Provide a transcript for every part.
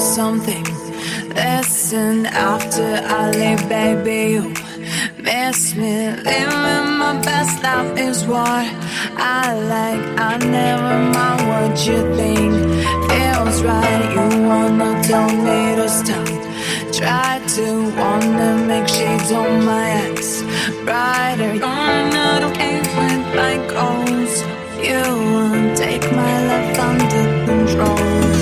something. Listen, after I leave, baby, you miss me. Living my best life is what I like. I never mind what you think. Feels right, you wanna tell me to stop. Try to wanna make shades on my eyes brighter. You're not okay with my goals. You won't take my life under control.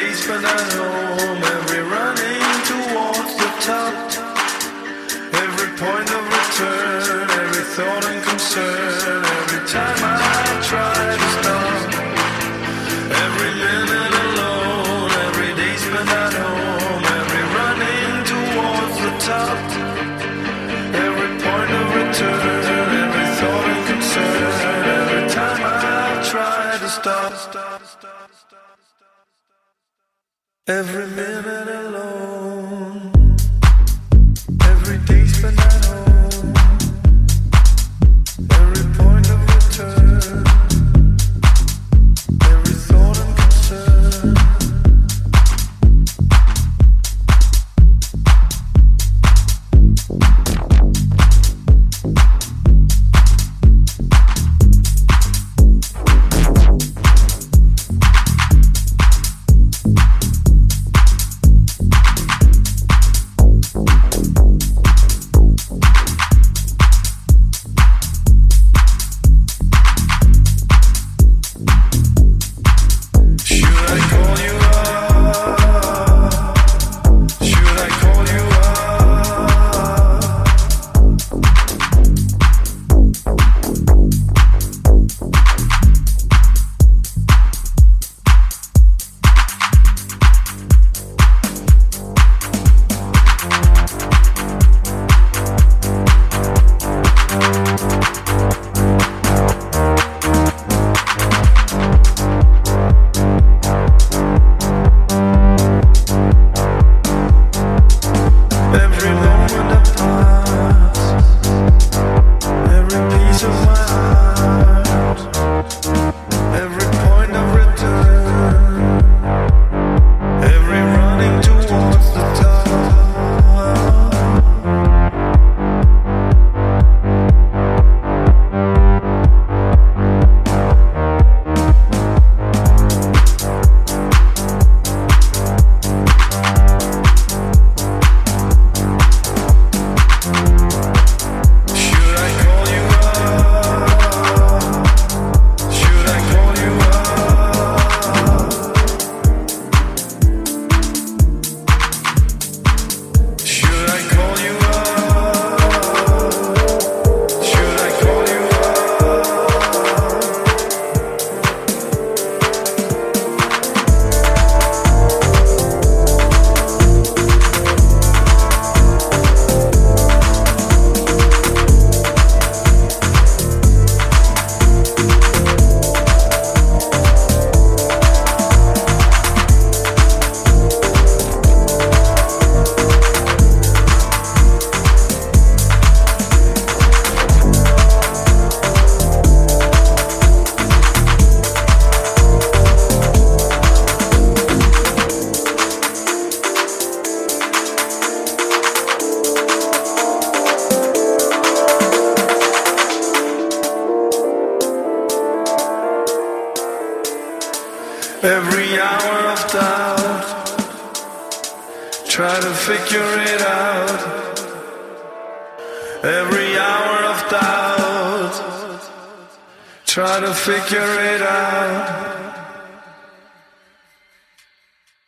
days for. Every minute